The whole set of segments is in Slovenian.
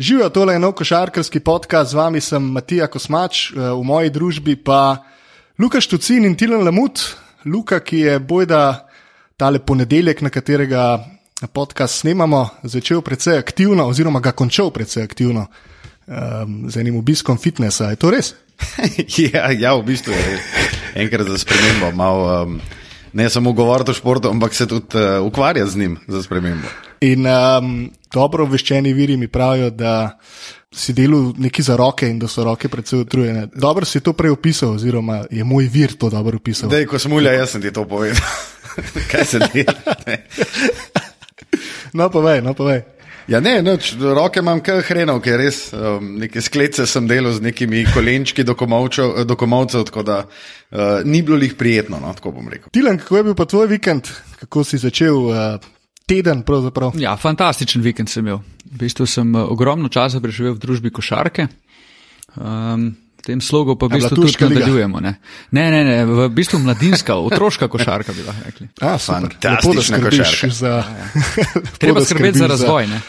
Živijo tole eno košarkarski podcast, z vami sem Matija Kosmač, eh, v moji družbi pa Luka Štucin in Tilan Lamut. Luka, ki je bojda tale ponedeljek, na katerega podcast snemamo, začel precej aktivno, oziroma ga končal precej aktivno um, z enim obiskom fitnesa. Je to res? ja, ja, v bistvu je enkrat za spremembo. Mal, um, ne samo govoriti o športu, ampak se tudi uh, ukvarjati z njim za spremembo. In um, dobro obveščeni viri mi pravijo, da si delal neki za roke in da so roke predvsej utrujene. Dobro si to prej opisal, oziroma je moj vir to dobro opisal. Dej, ko sem ulja, jaz sem ti to povedal. Kaj se dela? no, povej, no, povej. Ja, ne, noč, roke imam kar hrenov, ker res um, neke sklece sem delal z nekimi kolenčki do komovcev, tako da uh, ni bilo jih prijetno, no, tako bom rekel. Tilan, kako je bil pa tvoj vikend, kako si začel uh, teden? Pravzaprav? Ja, fantastičen vikend sem imel. V bistvu sem uh, ogromno časa preživel v družbi košarke. Um, V tem slogu pa v bistvu tudi nadaljujemo. Ne? ne, ne, ne, v bistvu mladinska, otroška košarka bi lahko rekli. A, Fantastična košarka. Za... Treba skrbeti za razvoj. Za...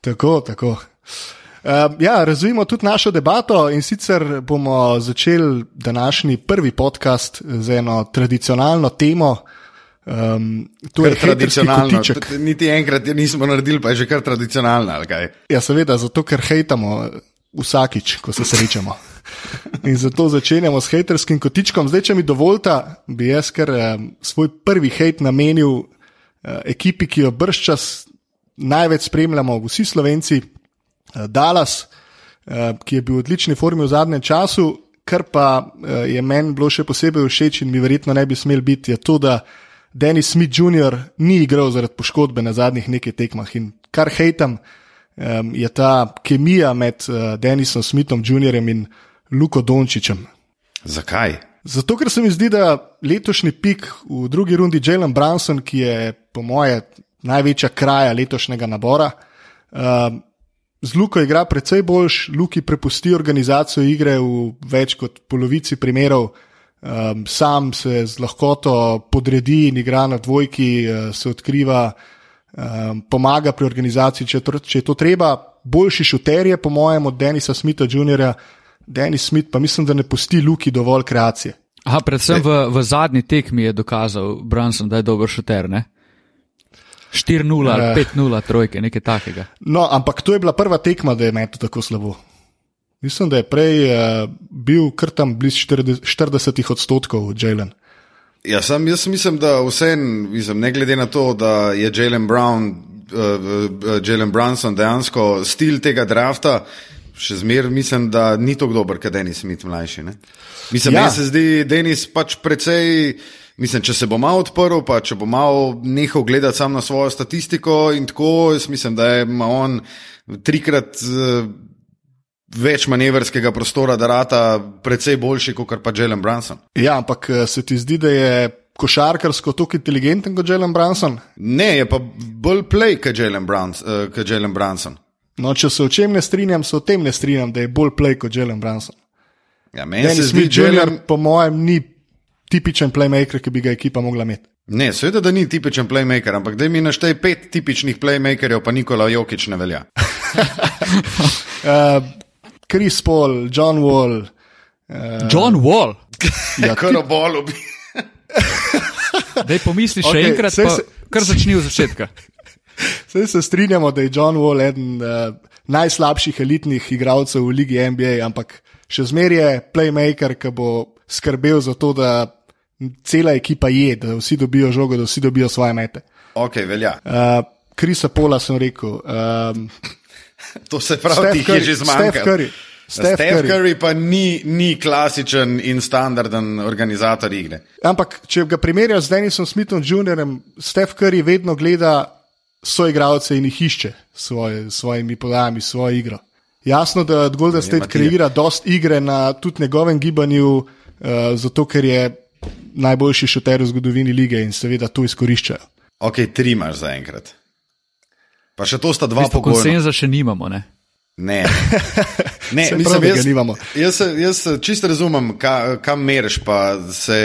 Tako, tako. Uh, ja, razvijemo tudi našo debato in sicer bomo začeli današnji prvi podcast z eno tradicionalno temo. Um, to kar je tradicionalno. Niti enkrat je nismo naredili, pa je že kar tradicionalno. Ja, seveda, zato ker hejtamo vsakič, ko se srečamo. In zato začenjamo s haterskim kotičkom. Zdaj, če mi dovolite, bi jaz kar eh, svoj prvi hate namenil eh, ekipi, ki jo brščas največ spremljamo, vsi slovenci, eh, Dallas, eh, ki je bil v odlični formi v zadnjem času. Kar pa eh, je meni bilo še posebej všeč in mi verjetno ne bi smel biti, je to, da Dennis Smith Jr. ni igral zaradi poškodbe na zadnjih nekaj tekmah. In kar hejtam, je ta kemija med Dennisom Smithom Jr. in Luko Dončičem. Zakaj? Zato, ker se mi zdi, da letošnji pik v drugi rundi Jalen Branson, ki je po moje največja kraja letošnjega nabora, uh, z Luko igra precej boljš, Luki prepusti organizacijo igre v več kot polovici primerov, um, sam se z lahkoto podredi in igra na dvojki, uh, se odkriva, um, pomaga pri organizaciji, če, če je to treba. Boljši šuter je, po mojem, od Denisa Smitha Jr. Denis Smith pa mislim, da ne pusti Luki dovolj kreacije. Aha, predvsem v, v zadnji tekmi je dokazal Branson, da je dober šuter. 4-0 ali 5-0, eh. trojke, nekaj takega. No, ampak to je bila prva tekma, da je metal tako slabo. Mislim, da je prej uh, bil kar tam blizu 40, 40 odstotkov Jalen. Ja, sam, jaz mislim, da vse, ne glede na to, da je Jalen Brown, uh, Jalen Brunson dejansko stil tega drafta, še zmeraj mislim, da ni tako dober, kot Denis Smith mlajši. Ne? Mislim, ja. se zdi Denis pač precej. Mislim, če se bo malo odprl, pa če bo malo nehal gledati samo na svojo statistiko in tako, jaz mislim, da ima on trikrat uh, več manevrskega prostora, da rata precej boljši kot pa Jalen Branson. Ja, ampak eh, se ti zdi, da je košarkarsko tako inteligenten kot Jalen Branson? Ne, je pa bolj play kot Jalen Branson. Uh, Branson. No, če se o čem ne strinjam, se o tem ne strinjam, da je bolj play kot Jalen Branson. Ja, meni se zdi, da Jalen, po mojem, ni tipičen playmaker, ki bi ga ekipa mogla imeti. Ne, seveda, da ni tipičen playmaker, ampak da mi naštej pet tipičnih playmakerjev, pa Nikola Jokič ne velja. uh, Chris Paul, John Wall. Uh, John Wall. ja, kar o bolu bi. Dej pomisli še okay, enkrat, pa, se... kar začni od začetka. Vse se strinjamo, da je John Wall eden uh, najslabših elitnih igralcev v Ligi NBA, ampak še zmeraj je playmaker, ki bo skrbel za to, da cela ekipa je, da vsi dobijo žogo, da vsi dobijo svoje mete. Ok, velja. Uh, Krisa Pola sem rekel. Um, to se pravi, da je že zmanjkalo. Steph, Steph Curry. Curry pa ni, ni klasičen in standarden organizator igre. Ampak, če ga primerjaš z Denisom Smithom Jr., Steph Curry vedno gleda soigralce in jih išče s svoje, svojimi podajami, svojo igro. Jasno, da Golden State kreira dost igre na tudi njegovem gibanju, uh, zato ker je najboljši šoter v zgodovini lige in seveda to izkoriščajo. Ok, tri imaš zaenkrat. Pa še to sta dva pogoja. Konsenza še nimamo, ne? Ne, ne mislim, jaz, jaz, jaz čisto razumem, ka, kam meriš, pa se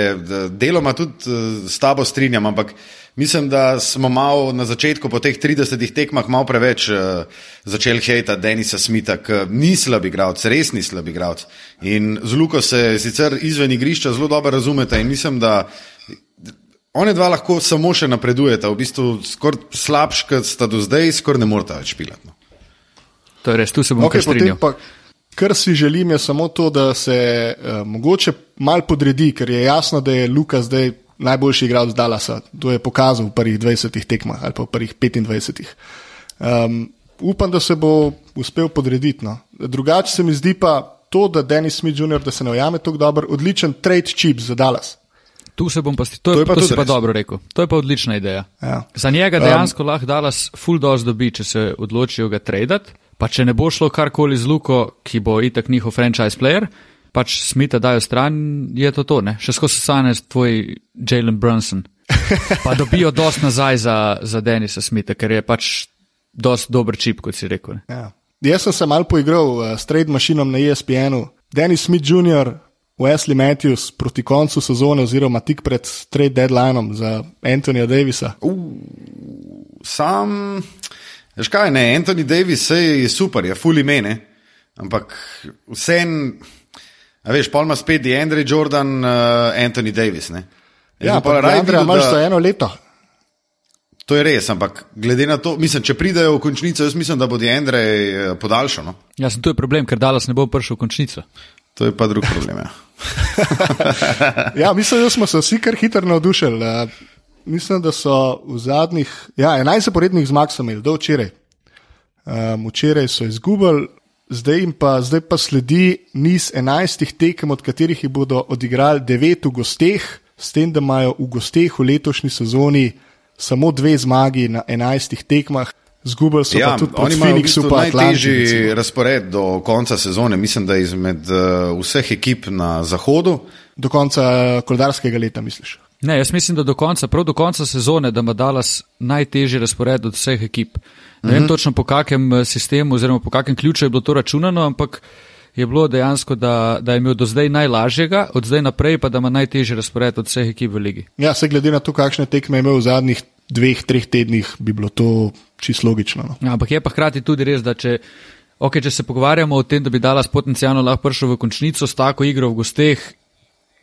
deloma tudi s tabo strinjam, ampak Mislim, da smo malo na začetku, po teh 30 tekmah, malo preveč uh, začeli hejta Denisa Smita, ki ni slab igralec, res ni slab igralec. In z Luko se sicer izven igrišča zelo dobro razumete in mislim, da one dva lahko samo še napredujeta, v bistvu skoraj slabš, kot sta do zdaj, skoraj ne morata več pilati. No. To je res, tu se bom okay, strinjal. Kar si želim, je samo to, da se uh, mogoče mal podredi, ker je jasno, da je Luka zdaj najboljši igralec Dallasa. To je pokazal v prvih 20 tekmah ali pa v prvih 25. Um, upam, da se bo uspel podrediti. No. Drugače se mi zdi pa to, da Dennis Smith Jr., da se ne ujame tako dobro, odličen trade chip za Dallas. Tu se bom pa, to, to je pa, to pa dobro rekel. To je pa odlična ideja. Ja. Za njega dejansko um, lahko Dallas full dose dobi, če se odločijo ga tradati. Pa če ne bo šlo karkoli z Luko, ki bo itak njihov franchise player, pač smita dajo stran, je to to, ne? še skozi sane tvoj Jalen Brunson. Pa dobijo dost nazaj za, za Denisa Smitha, ker je pač dost dober čip, kot si rekel. Ja. Jaz sem se mal poigral uh, s trade mašinom na ESPN-u. Denis Smith Jr., Wesley Matthews proti koncu sezone, oziroma tik pred trade deadlineom za Antonija Davisa. Uh, sam, veš kaj, ne, Anthony Davis je super, je fully mene, ampak vsem. A veš, Palma spet je Andrej Jordan, uh, Anthony Davis. Ne? Ja, pa raj Andrej, imaš za eno leto. To je res, ampak glede na to, mislim, če pridejo v končnico, jaz mislim, da bo Andrej eh, podaljšal. No? Ja, to je problem, ker Dallas ne bo prišel v končnico. To je pa drug problem. Ja, ja mislim, da smo se vsi kar hitro navdušili. Mislim, da so v zadnjih, ja, 11 zaporednih zmag imeli, do včeraj. Um, včeraj so izgubili, Zdaj, pa, zdaj pa sledi niz enajstih tekem, od katerih jih bodo odigrali devet v gosteh, s tem, da imajo v gosteh v letošnji sezoni samo dve zmagi na enajstih tekmah. Zgubili so ja, tudi oni Phoenixu, pa najtežji razpored do konca sezone, mislim, da izmed uh, vseh ekip na zahodu. Do konca koledarskega leta, misliš? Ne, jaz mislim, da do konca, prav do konca sezone, da ima Dallas najtežji razpored od vseh ekip. Ne vem mm -hmm. točno po kakem eh, sistemu oziroma po kakem ključu je bilo to računano, ampak je bilo dejansko, da, da je imel do zdaj najlažjega, od zdaj naprej pa da ima najtežji razpored od vseh ekip v ligi. Ja, se glede na to, kakšne tekme je imel v zadnjih dveh, treh tednih, bi bilo to čisto logično. No. Ja, ampak je pa hkrati tudi res, da če, okay, če se pogovarjamo o tem, da bi Dallas potencialno lahko prišel v končnico s tako igro v gosteh,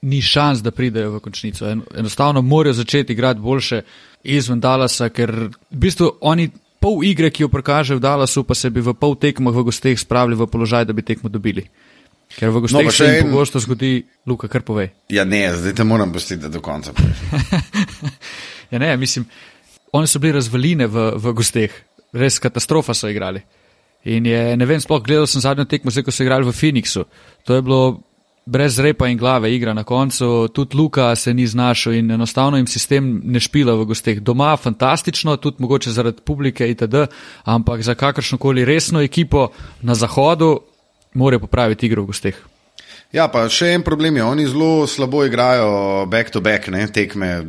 ni šans, da pridejo v končnico. Enostavno morajo začeti igrati boljše izven Dallasa, ker v bistvu oni pol igre, ki jo prikažejo v Dallasu, pa se bi v pol tekmah v gosteh spravili v položaj, da bi tekmo dobili. Ker v gosteh no, se jim en... pogosto zgodi, Luka, kar pove. Ja, ne, zdaj te moram pustiti do konca. ja, ne, mislim, oni so bili razvaline v, v gosteh, res katastrofa so igrali. In je, ne vem, sploh gledal sem zadnjo tekmo, zdaj ko so igrali v Phoenixu. To je bilo brez repa in glave igra na koncu, tudi Luka se ni znašel in enostavno jim sistem ne špila v gosteh. Doma fantastično, tudi mogoče zaradi publike itd., ampak za kakršno koli resno ekipo na zahodu morajo popraviti igro v gosteh. Ja, pa še en problem je, oni zelo slabo igrajo back-to-back -back, tekme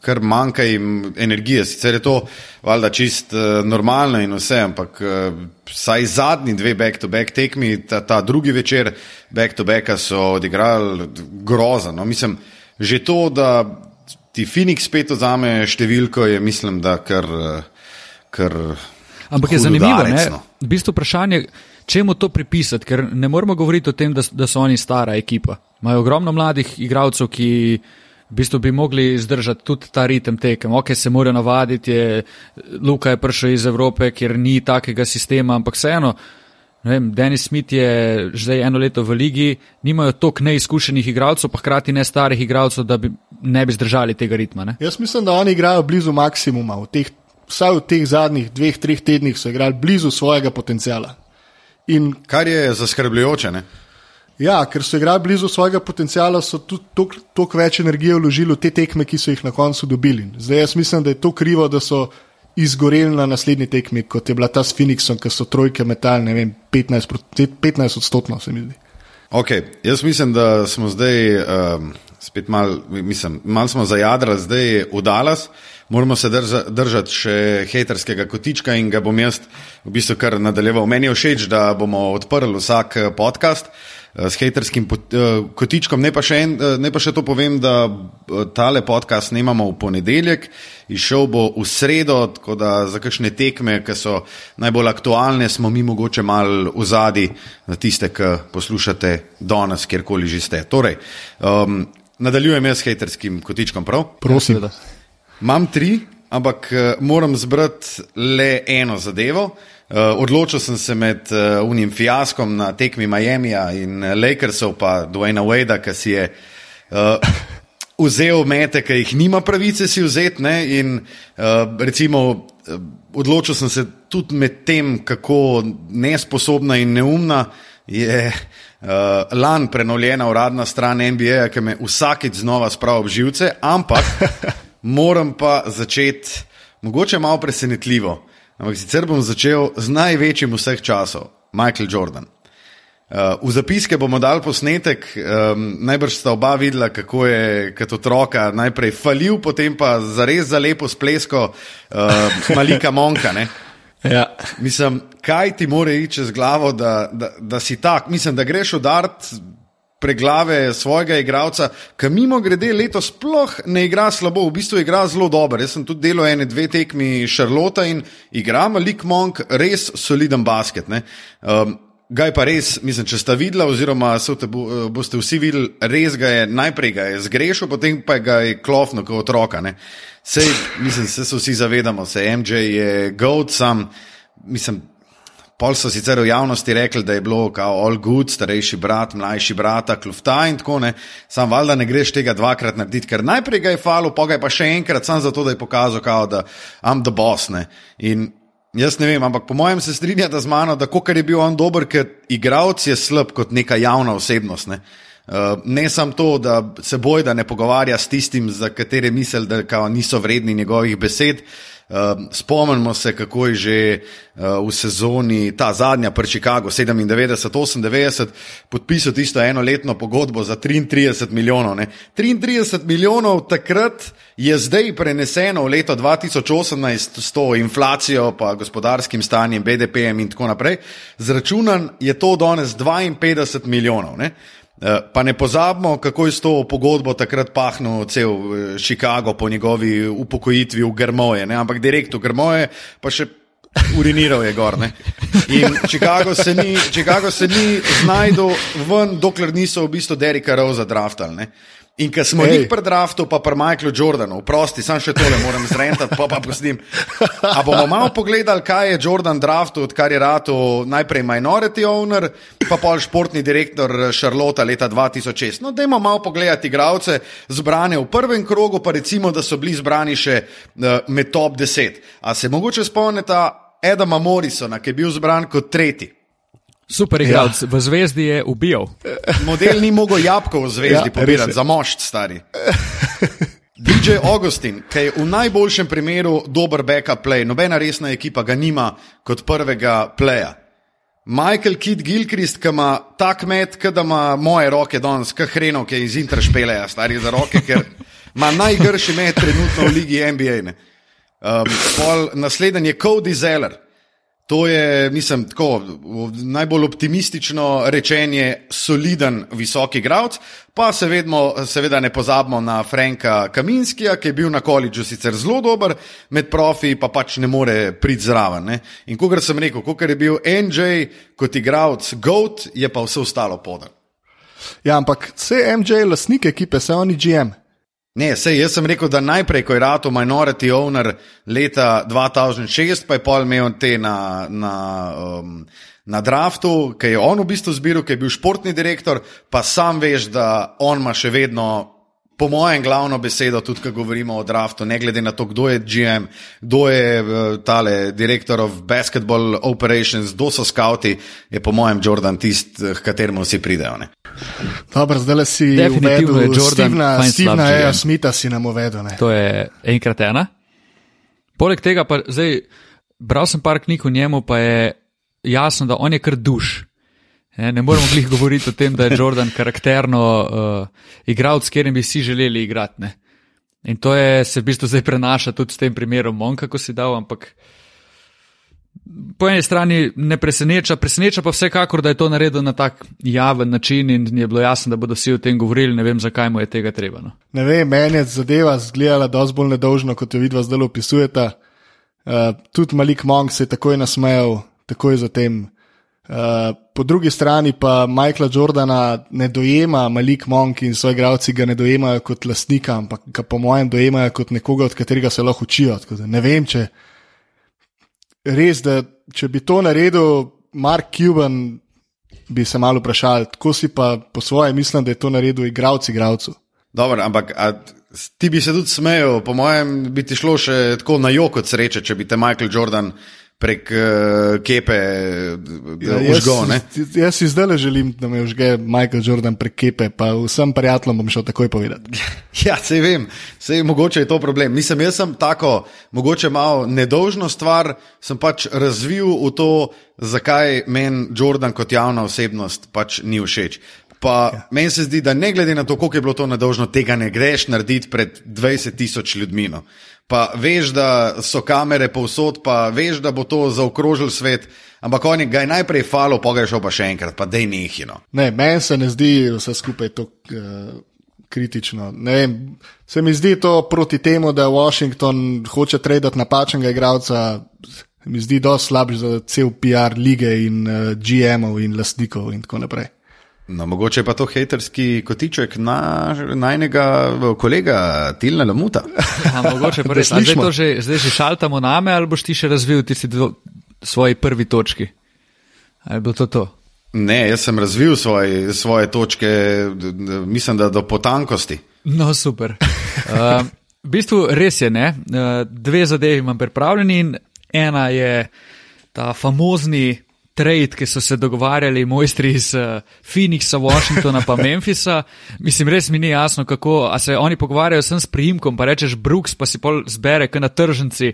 kar manjka jim energije. Sicer je to valjda čist uh, normalno in vse, ampak uh, saj zadnji dve back-to-back tekmi, ta, ta drugi večer back-to-backa so odigrali grozno. No, mislim, že to, da ti Phoenix spet odzame številko, je mislim, da kar. kar ampak je zanimivo, ne? No. V bistvu vprašanje. Čemu to pripisati, ker ne moramo govoriti o tem, da, da so oni stara ekipa. Imajo ogromno mladih igralcev, ki v bistvu bi mogli zdržati tudi ta ritem tekem. Ok, se morajo navaditi, je, Luka je prišel iz Evrope, kjer ni takega sistema, ampak vseeno, vem, Denis Smith je zdaj eno leto v ligi, nimajo toliko neizkušenih igralcev, pa hkrati ne starih igralcev, da bi ne bi zdržali tega ritma. Ne? Jaz mislim, da oni igrajo blizu maksimuma. V teh, vsaj v teh zadnjih dveh, treh tednih so igrali blizu svojega potencijala. In, Kar je zaskrbljujoče. Ne? Ja, ker so igrali blizu svojega potenciala, so tudi toliko več energije vložili v te tekme, ki so jih na koncu dobili. Zdaj jaz mislim, da je to krivo, da so izgoreli na naslednji tekmi, kot je bila ta s Phoenixom, ki so trojke metali, ne vem, 15, 15 odstotno se mi zdi. Ok, jaz mislim, da smo zdaj um, spet malo, mislim, malo smo zajadrali, zdaj je v Dallas. moramo se drža, držati še haterskega kotička in ga bom jaz v bistvu kar nadaljeval. Meni je všeč, da bomo odprli vsak eh, podcast. Eh, s haterskim kotičkom. Ne pa, še en, ne pa še to povem, da tale podcast snemamo v ponedeljek, išel bo v sredo, tako da za kakšne tekme, ki so najbolj aktualne, smo mi mogoče mal v zadi na tiste, ki poslušate danes, kjerkoli že ste. Torej, um, nadaljujem jaz s haterskim kotičkom, prav? Prosim. Ja, Imam tri, ampak moram zbrati le eno zadevo. Uh, odločil sem se med uh, unim fiaskom na tekmi Miami in Lakersov, pa Dwayna Wadea, ki si je uh, vzel mete, ki jih nima pravice si vzeti. Ne, in uh, recimo, uh, odločil sem se tudi med tem, kako nesposobna in neumna je uh, lan prenovljena uradna stran NBA, ki me vsakeč znova spravi v živce, ampak moram pa začeti, mogoče malo presenetljivo. Ampak sicer bom začel z največjim vseh časov, Michael Jordan. Uh, v zapiske bomo dal posnetek, um, najbrž sta oba videla, kako je kot otroka najprej falil, potem pa za res za lepo splesko uh, malika monka. Ja. Mislim, kaj ti more iti čez glavo, da, da, da si tak, mislim, da greš udariti preglave svojega igralca, ki mimo grede letos sploh ne igra slabo, v bistvu igra zelo dobro. Jaz sem tudi delal ene dve tekmi Šarlota in igra Malik Monk, res soliden basket. Um, Gaj pa res, mislim, če ste videli, oziroma te bo, boste vsi videli, res ga je najprej ga je zgrešil, potem pa ga je klofno kot otroka. Sej, mislim, se vsi zavedamo, se MJ je goat, sam, mislim, Pol so sicer v javnosti rekli, da je bilo kao all good, starejši brat, mlajši brat, klufta in tako ne. Sam valjda ne greš tega dvakrat narediti, ker najprej ga je falo, pa ga je pa še enkrat, sam zato, da je pokazal, kao, da am the boss. Ne. In jaz ne vem, ampak po mojem se strinjate z mano, da kar je bil on dober, ker igralec je slab kot neka javna osebnost. Ne. Uh, ne samo to, da se boj, da ne pogovarja s tistim, za katere misli, da niso vredni njegovih besed, uh, spomnimo se, kako je že uh, v sezoni, ta zadnja, pri Chicagu 97-98, podpisal tisto enoletno pogodbo za 33 milijonov. Ne. 33 milijonov takrat je zdaj preneseno v leto 2018 s to inflacijo, pa gospodarskim stanjem, BDP-jem in tako naprej. Zračunan je to danes 52 milijonov. Ne. Eh, pa ne pozabimo, kako je s to pogodbo takrat pahnil cel eh, Chicago po njegovi upokojitvi v Grmoje, ne? ampak direkt v Grmoje, pa še uriniral je gor. Ne? In Chicago se ni, Chicago se ni znajdel ven, dokler niso v bistvu Derika Rosa draftali. In ker smo jih pri draftu, pa pri Michaelu Jordanu, prosti, sam še tole moram zrentati, pa pa postim. A bomo malo pogledali, kaj je Jordan draftu, odkar je rado najprej minority owner, pa pol športni direktor Charlotte leta 2006. No, dajmo malo pogledati igralce zbrane v prvem krogu, pa recimo, da so bili zbrani še uh, med top 10. A se mogoče spomnite Edama Morrisona, ki je bil zbran kot tretji? Super igralec, ja. v zvezdi je ubijal. Model ni mogel jabko v zvezdi ja, pobirati, za mošt stari. DJ Augustin, ki je v najboljšem primeru dober backup play, nobena resna ekipa ga nima kot prvega playa. Michael Kidd Gilchrist, ki ima tak met, da ima moje roke danes, kot hreno, ki je iz Interšpeleja, stari za roke, ker ima najgrši met trenutno v ligi NBA. Um, pol, naslednji je Cody Zeller. To je, mislim, tako, najbolj optimistično rečenje, soliden, visoki igralec. Pa se vedmo, seveda ne pozabimo na Franka Kaminskija, ki je bil na koledžu sicer zelo dober, med profi pa pač ne more priti zraven. Ne? In kot sem rekel, kot je bil NJ kot igralec GOAT, je pa vse ostalo podal. Ja, ampak vse MJ, lastnike ekipe, se oni GM. Ne, sej, jaz sem rekel, da najprej, ko je rato minority owner leta 2006, pa je pol imel te na, na, um, na draftu, ki je on v bistvu zbiral, ki je bil športni direktor, pa sam veš, da on ima še vedno, po mojem, glavno besedo, tudi ko govorimo o draftu, ne glede na to, kdo je GM, kdo je uh, tale direktor of basketball operations, kdo so skauti, je po mojem Jordan tist, k kateremu vsi pridejo. Ne? Dobro, zdaj si uvedel Jordan, Stevena A. Smitha si nam uvedel. Ne? To je enkrat ena. Poleg tega pa zdaj, bral sem par knjig o njemu, pa je jasno, da on je kar duš. Ne, ne moremo glih govoriti o tem, da je Jordan karakterno uh, igralec, s katerim bi si želeli igrati. Ne. In to je, se v bistvu zdaj prenaša tudi s tem primerom Monka, ko si dal, ampak po eni strani ne preseneča, preseneča pa vsekakor, da je to naredil na tak javen način in je bilo jasno, da bodo vsi o tem govorili, ne vem, zakaj mu je tega treba. No. Ne vem, meni je zadeva zgledala dosti bolj nedožno, kot jo vidva zdaj opisujeta. Uh, tudi Malik Monk se je takoj nasmejal, takoj zatem. Uh, po drugi strani pa Michaela Jordana ne dojema Malik Monk in svoji gradci ga ne dojemajo kot lastnika, ampak ga po mojem dojemajo kot nekoga, od katerega se lahko učijo. Ne vem, če res, da če bi to naredil Mark Cuban, bi se malo vprašal, tako si pa po svoje mislim, da je to naredil igravci igravcu. Dobro, ampak ti bi se tudi smejal, po mojem, bi ti šlo še tako na jok od sreče, če bi te Michael Jordan prek uh, kepe ja, užgal. Jaz, jaz si zdaj le želim, da me užge Michael Jordan prek kepe, pa vsem prijateljem bom šel takoj povedati. Ja, se vem, se vem, mogoče je to problem. Mislim, jaz sem tako, mogoče malo nedožno stvar, sem pač razvil v to, zakaj meni Jordan kot javna osebnost pač ni všeč. Pa ja. meni se zdi, da ne glede na to, koliko je bilo to nedožno, tega ne greš narediti pred 20 tisoč ljudmi. No pa veš, da so kamere povsod, pa veš, da bo to zaokrožil svet. Ampak oni ga je najprej falo, pa ga je šel pa še enkrat, pa dej nehino. Ne, meni se ne zdi vse skupaj tako uh, kritično. Vem, se mi zdi to proti temu, da Washington hoče traditi napačnega igralca, mi zdi dosti slabši za cel PR lige in uh, eh, GM-ov in lastnikov in tako naprej. No, mogoče pa to haterski kotiček na najnega kolega Tilna Lamuta. Ja, mogoče pa res. Zdaj, že, zdaj že šaltamo name ali boš ti še razvil tisti dvo, svoji prvi točki? Ali bo to to? Ne, jaz sem razvil svoje, svoje točke, mislim, da do potankosti. No, super. Uh, v bistvu res je, ne? Uh, dve zadevi imam pripravljeni in ena je ta famozni trade, ki so se dogovarjali mojstri iz uh, Phoenixa, Washingtona pa Memphisa. Mislim, res mi ni jasno, kako se oni pogovarjajo sem s prijimkom, pa rečeš Brooks, pa si pol zbere, kaj na tržnici,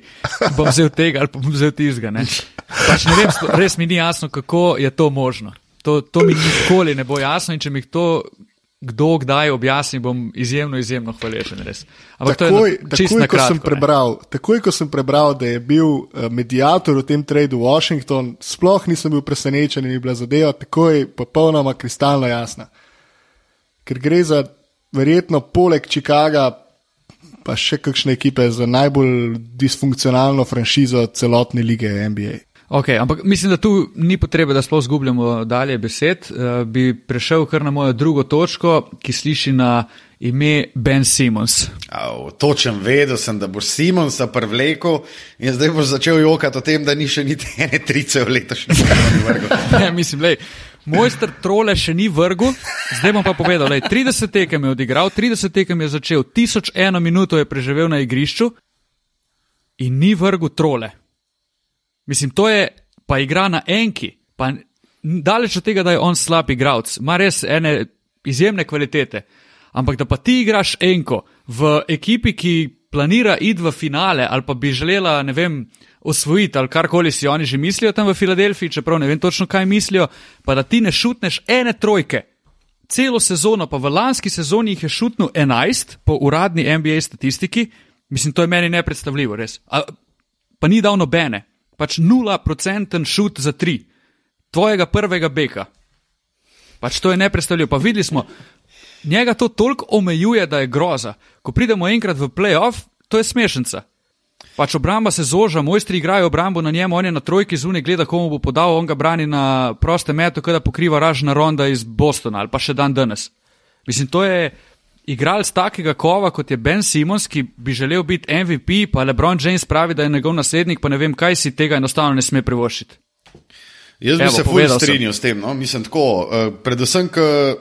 bom vzel tega ali pa bom vzel tizga. Ne? Pač ne vem, res mi ni jasno, kako je to možno. To, to mi nikoli ne bo jasno in če mi to kdo kdaj objasni, bom izjemno, izjemno hvaležen. Ampak takoj, je takoj, ko kratko, prebral, takoj, ko sem prebral, da je bil uh, medijator v tem tradu Washington, sploh nisem bil presenečen in je bila zadeva takoj popolnoma kristalno jasna. Ker gre za verjetno poleg Chicaga, pa še kakšne ekipe za najbolj disfunkcionalno franšizo celotne lige NBA. Okay, ampak mislim, da tu ni potrebe, da sploh zgubljamo dalje besed. Uh, bi prešel kar na mojo drugo točko, ki sliši na ime Ben Simons. Oh, točen vedel sem, da boš Simonsa prevlekel in zdaj boš začel jokati o tem, da ni še niti ene trice v letošnjem letu. ne, mislim, lej. Mojster trole še ni vrgul, zdaj bom pa povedal, da je 30 tekem je odigral, 30 tekem je začel, 1001 minuto je preživel na igrišču in ni vrgul trole. Mislim, to je pa igra na enki, pa daleč od tega, da je on slab igralec, ima res ene izjemne kvalitete. Ampak da pa ti igraš enko v ekipi, ki planira id v finale ali pa bi želela, ne vem, osvojiti ali karkoli si oni že mislijo tam v Filadelfiji, čeprav ne vem točno, kaj mislijo, pa da ti ne šutneš ene trojke. Celo sezono, pa v lanski sezoni jih je šutnil 11 po uradni NBA statistiki, mislim, to je meni nepredstavljivo, res. A, pa ni dal nobene pač 0% šut za tri, tvojega prvega beka. Pač to je nepredstavljivo. Pa videli smo, njega to toliko omejuje, da je groza. Ko pridemo enkrat v playoff, to je smešnica. Pač obramba se zoža, mojstri igrajo obrambo na njemu, on je na trojki zunaj, gleda, komu bo podal, on ga brani na proste metu, kada pokriva ražna ronda iz Bostona ali pa še dan danes. Mislim, to je igralec takega kova, kot je Ben Simons, ki bi želel biti MVP, pa LeBron James pravi, da je njegov naslednik, pa ne vem, kaj si tega enostavno ne sme privoščiti. Jaz bi Evo, se fulj strinjal s tem. No? Mislim tako, uh, predvsem, ker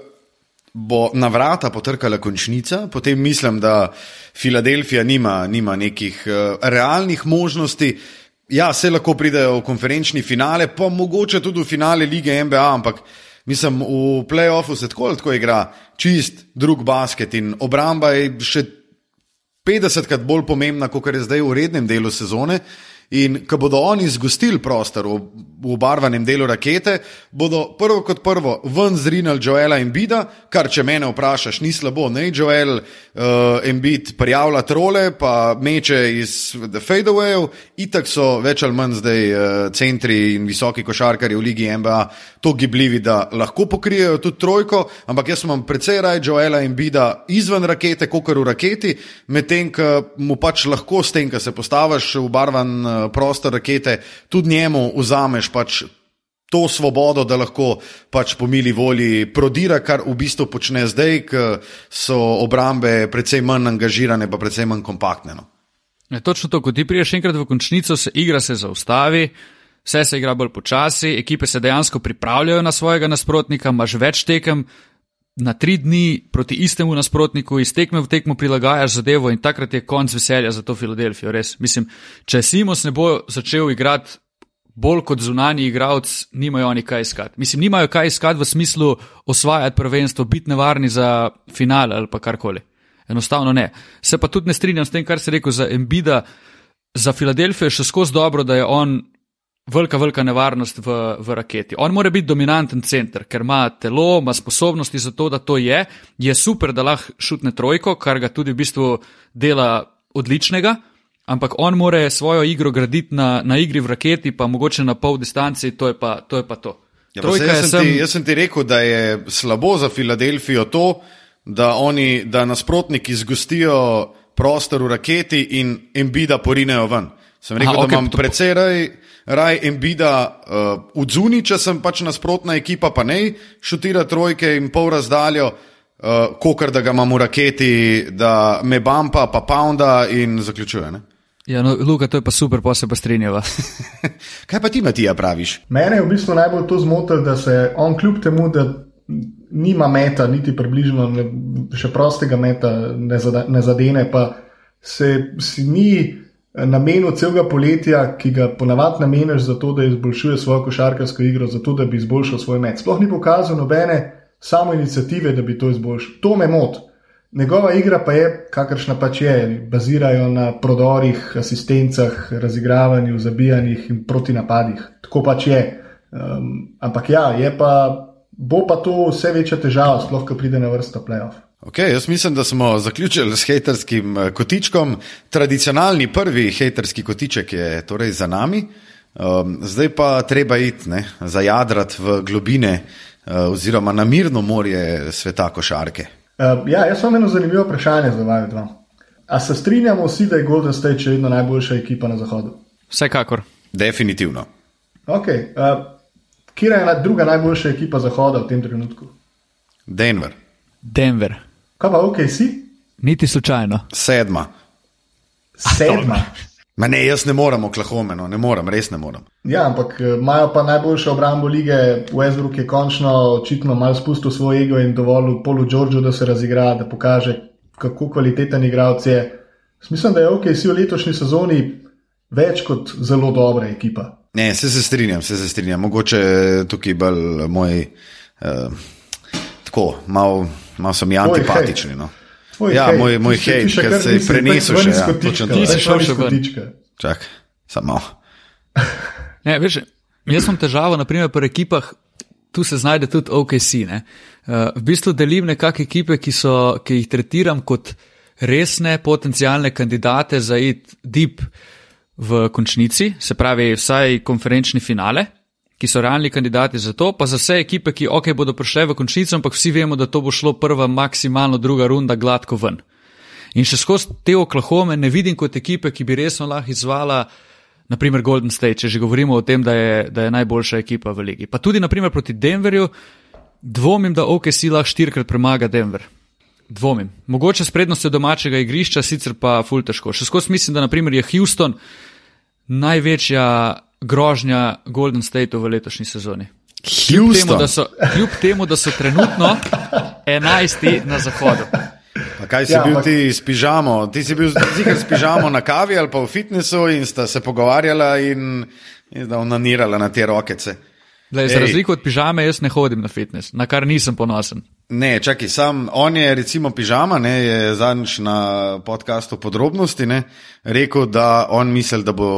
bo na vrata potrkala končnica, potem mislim, da Filadelfija nima, nima nekih uh, realnih možnosti. Ja, se lahko pridejo v konferenčni finale, pa mogoče tudi v finale lige NBA, ampak uh, Mislim, v playoffu se tako ali tako igra čist drug basket in obramba je še 50krat bolj pomembna, kot je zdaj v rednem delu sezone. In ko bodo oni zgostili prostor v, v obarvanem delu rakete, bodo prvo kot prvo ven zrinili Joela in Bida, kar če mene vprašaš, ni slabo. Ne, Joel uh, in Bid prijavlja trole, pa meče iz The Fadeaway, itak so več ali manj zdaj uh, centri in visoki košarkari v Ligi NBA to gibljivi, da lahko pokrijejo tudi trojko, ampak jaz imam precej raj Joela in Bida izven rakete, kot v raketi, medtem ko mu pač lahko s tem, ko se postaviš v barvan. Uh, prostor rakete, tudi njemu vzameš pač to svobodo, da lahko pač po mili volji prodira, kar v bistvu počne zdaj, ker so obrambe precej manj angažirane, pa precej manj kompaktne. No. Je, točno to, ko ti priješ enkrat v končnico, se igra se zaustavi. Vse se igra bolj počasi, ekipe se dejansko pripravljajo na svojega nasprotnika, imaš več tekem, na tri dni proti istemu nasprotniku, iz tekme v tekmo prilagajaš zadevo in takrat je konc veselja za to Filadelfijo. Res, mislim, če Simos ne bo začel igrati bolj kot zunani igralec, nimajo oni kaj iskati. Mislim, nimajo kaj iskati v smislu osvajati prvenstvo, biti nevarni za finale ali pa karkoli. Enostavno ne. Se pa tudi ne strinjam s tem, kar se rekel za Embida. Za Filadelfijo je še skozi dobro, da je on velika, velika nevarnost v, v raketi. On mora biti dominanten center, ker ima telo, ima sposobnosti za to, da to je. Je super, da lahko šutne trojko, kar ga tudi v bistvu dela odličnega, ampak on mora svojo igro graditi na, na igri v raketi, pa mogoče na pol distanci, to je pa to. Je pa to. Ja, pa jaz, sem ti, jaz sem ti rekel, da je slabo za Filadelfijo to, da, oni, da nasprotniki zgostijo prostor v raketi in embida porinejo ven. Sem rekel, Aha, okay, da imam precej raj raj Embida uh, v Zuni, če sem pač nasprotna ekipa, pa ne šutira trojke in pol razdaljo, uh, kot da ga imam v raketi, da me bampa, pa pounda in zaključuje. Ne? Ja, no, Luka, to je pa super, pa se pa strinjava. Kaj pa ti, Matija, praviš? Mene je v bistvu najbolj to zmotil, da se on kljub temu, da nima meta, niti približno, ne, še prostega meta ne, zada, ne zadene, pa se si ni namenil celega poletja, ki ga ponavadi nameniš za to, da izboljšuje svojo košarkarsko igro, zato da bi izboljšal svoj met. Sploh ni pokazal nobene samo inicijative, da bi to izboljšal. To me moti. Njegova igra pa je, kakršna pač je, bazirajo na prodorih, asistencah, razigravanju, zabijanjih in proti napadih. Tako pač je. Um, ampak ja, je pa, bo pa to vse večja težava, sploh, ko pride na vrsto playoff. Okay, jaz mislim, da smo zaključili s haterskim eh, kotičkom. Tradicionalni prvi haterski kotiček je torej za nami, um, zdaj pa treba iti ne, za jadrat v globine uh, oziroma na mirno morje sveta košarke. Uh, ja, jaz imam eno zanimivo vprašanje za vaju dva. A se strinjamo vsi, da je Golden State še vedno najboljša ekipa na zahodu? Vsekakor. Definitivno. Okay, uh, Kje je druga najboljša ekipa zahoda v tem trenutku? Denver. Denver. Kaj pa, ok, si? Niti slučajno. Sedma. Sedma. Ma ne, jaz ne morem, oklahome, no, ne morem, res ne morem. Ja, ampak eh, imajo pa najboljšo obrambo lige, Westbrook je končno očitno malo spustil svoj ego in dovolil polu Džordžu, da se razigra, da pokaže, kako kvaliteten igralec je. Mislim, da je ok, si v letošnji sezoni več kot zelo dobra ekipa. Ne, se, se strinjam, se, se strinjam. Mogoče tukaj bolj moj, uh, tako, malo malo sem jim antipatični. No. Ja, hej. moj, moj hej, ki se je prenesel še ja, točno tam. Ti si šel še ven. Čak, samo. ne, veš, jaz sem težava, naprimer, pri ekipah, tu se znajde tudi OKC. Ne. Uh, v bistvu delim nekakšne ekipe, ki, so, ki jih tretiram kot resne potencijalne kandidate za id deep v končnici, se pravi vsaj konferenčni finale ki so realni kandidati za to, pa za vse ekipe, ki ok, bodo prišle v končnico, ampak vsi vemo, da to bo šlo prva, maksimalno druga runda gladko ven. In še skozi te oklahome ne vidim kot ekipe, ki bi resno lahko izvala, naprimer Golden State, če že govorimo o tem, da je, da je najboljša ekipa v ligi. Pa tudi, naprimer, proti Denverju, dvomim, da OK si lahko štirikrat premaga Denver. Dvomim. Mogoče s prednostjo domačega igrišča, sicer pa ful težko. Še skozi mislim, da naprimer je Houston največja grožnja Golden Stateu v letošnji sezoni. Kljub temu, so, kljub temu, da so trenutno enajsti na zahodu. A kaj si ja, bil ti s pižamo? Ti si bil zikr s pižamo na kavi ali pa v fitnesu in sta se pogovarjala in, in da onanirala na te rokece. Lej, za razliko od pižame, jaz ne hodim na fitness, na kar nisem ponosen. Ne, čakaj, sam on je, recimo, pižama, ne, je zadnjič na podkastu podrobnosti ne, rekel, da on misli, da bo,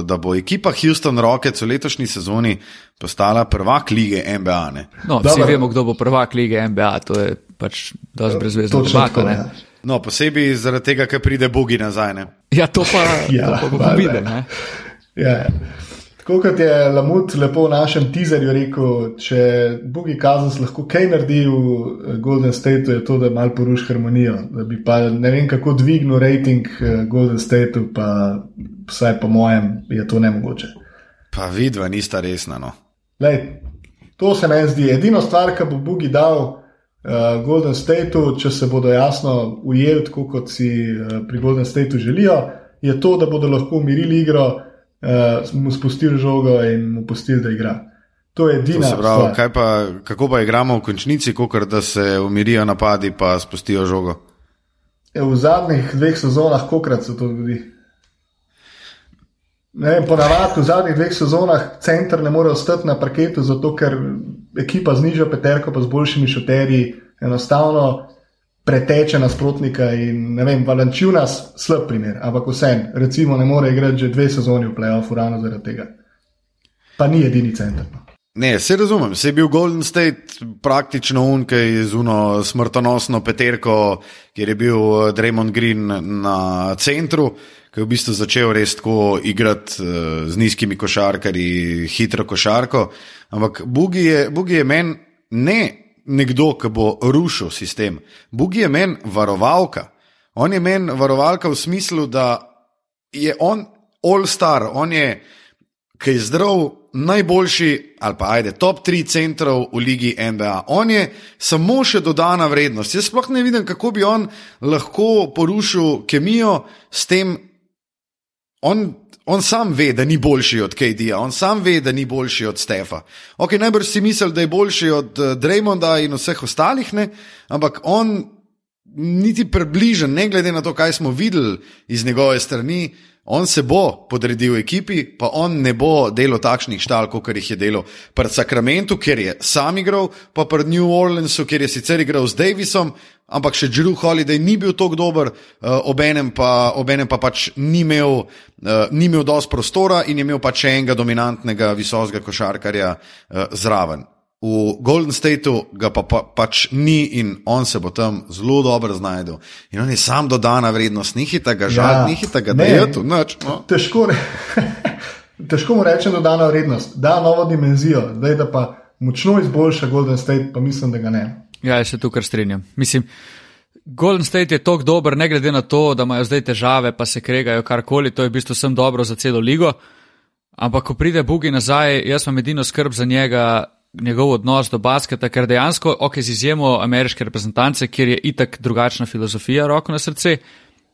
eh, da bo ekipa Houston Rockets v letošnji sezoni postala prvak lige NBA. Ne. No, vsi vemo, kdo bo prvak lige NBA, to je pač dosti brezvezno. Ja. No, posebej zaradi tega, ker pride Bogi nazaj. Ne. Ja, to pa, ja, to pa bo videl. Ja, ja. Tako kot je Lamut lepo v našem teaserju rekel, če Bogi Kazans lahko kaj naredi v eh, Golden Stateu, je to, da malo poruši harmonijo. Da bi pa ne vem kako dvignil rating eh, Golden Stateu, pa vsaj po mojem je to nemogoče. Pa vidva, nista resna. No. Lej, to se meni zdi. Edino stvar, ki bo Bogi dal uh, Golden Stateu, če se bodo jasno ujeli, tako kot si uh, pri Golden Stateu želijo, je to, da bodo lahko umirili igro uh, mu spustili žogo in mu pustili, da igra. To je edina stvar. Pa, kako pa igramo v končnici, kot da se umirijo napadi, pa spustijo žogo? Je, v zadnjih dveh sezonah, kokrat se to zgodi. Ponavadi v zadnjih dveh sezonah center ne more ostati na parketu, zato ker ekipa z nižjo peterko, pa z boljšimi šoterji, enostavno preteče nasprotnika. In, ne vem, Valenčil nas slab primer, ampak vsem, recimo, ne more igrati že dve sezoni v play-offu ravno zaradi tega. Pa ni edini center. No. Ne, se razumem, se je bil Golden State praktično unkaj z uno smrtonosno peterko, kjer je bil eh, Draymond Green na centru, ki je v bistvu začel res tako igrati uh, z nizkimi košarkarji, hitro košarko. Ampak Bugi je, je meni ne nekdo, ki bo rušil sistem. Bog je meni varovalka. On je meni varovalka v smislu, da je on all star, on je, ki je zdrav, najboljši ali pa ajde, top 3 centrov v ligi NBA. On je samo še dodana vrednost. Jaz sploh ne vidim, kako bi on lahko porušil kemijo s tem. On On sam ve, da ni boljši od KD-ja, on sam ve, da ni boljši od Stefa. Ok, najbrž si misli, da je boljši od uh, Draymonda in vseh ostalih, ne? ampak on niti približen, ne glede na to, kaj smo videli iz njegove strani, On se bo podredil ekipi, pa on ne bo delal takšnih štal, kot jih je delal pred Sacramento, kjer je sam igral, pa pred New Orleansom, kjer je sicer igral z Davisom, ampak še Drew Holiday ni bil tako dober, uh, obenem, pa, obenem pa pač ni imel, uh, imel dosti prostora in imel pač enega dominantnega visokega košarkarja uh, zraven. V Golden Stateu ga pa, pa pač ni in on se bo tam zelo dobro znašel. In on je sam dodana vrednost, ni hita ga žal, ja, ni hita ga dejati. No. Težko, re, težko mu rečem dodana vrednost, da novo dimenzijo, zdaj da pa močno izboljša Golden State, pa mislim, da ga ne. Ja, se tukaj strinjam. Mislim, Golden State je tako dober, ne glede na to, da imajo zdaj težave, pa se kregajo karkoli, to je v bistvu sem dobro za celo ligo. Ampak, ko pride Bugi nazaj, jaz imam edino skrb za njega, njegov odnos do basketa, ker dejansko, ok, z izjemo ameriške reprezentance, kjer je itak drugačna filozofija, roko na srce,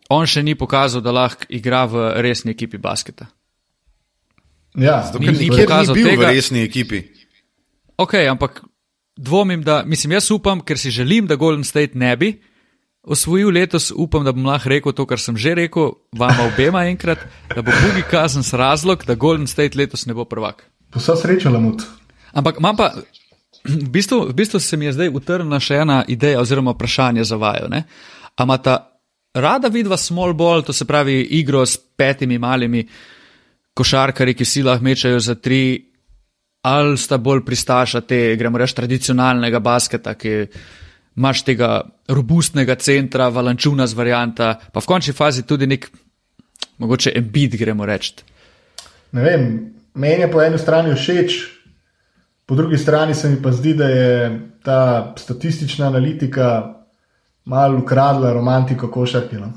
on še ni pokazal, da lahko igra v resni ekipi basketa. Ja, zato ni, ni pokazal ni tega v resni ekipi. Ok, ampak dvomim, da, mislim, jaz upam, ker si želim, da Golden State ne bi. Osvojil letos, upam, da bom lahko rekel to, kar sem že rekel, vama obema enkrat, da bo Bugi kazen s razlog, da Golden State letos ne bo prvak. Vsa sreča, Lamut. Ampak imam pa, v bistvu, v bistvu se mi je zdaj utrnila še ena ideja oziroma vprašanje za vajo. Ampak ta rada vidva small ball, to se pravi igro s petimi malimi košarkari, ki si lahko mečajo za tri, ali sta bolj pristaša te, gremo reči, tradicionalnega basketa, ki imaš tega robustnega centra, valančuna z varianta, pa v končni fazi tudi nek, mogoče embit, gremo reči. Ne vem, meni je po eni strani všeč, Po drugi strani se mi pa zdi, da je ta statistična analitika malo ukradla romantiko košarke. No?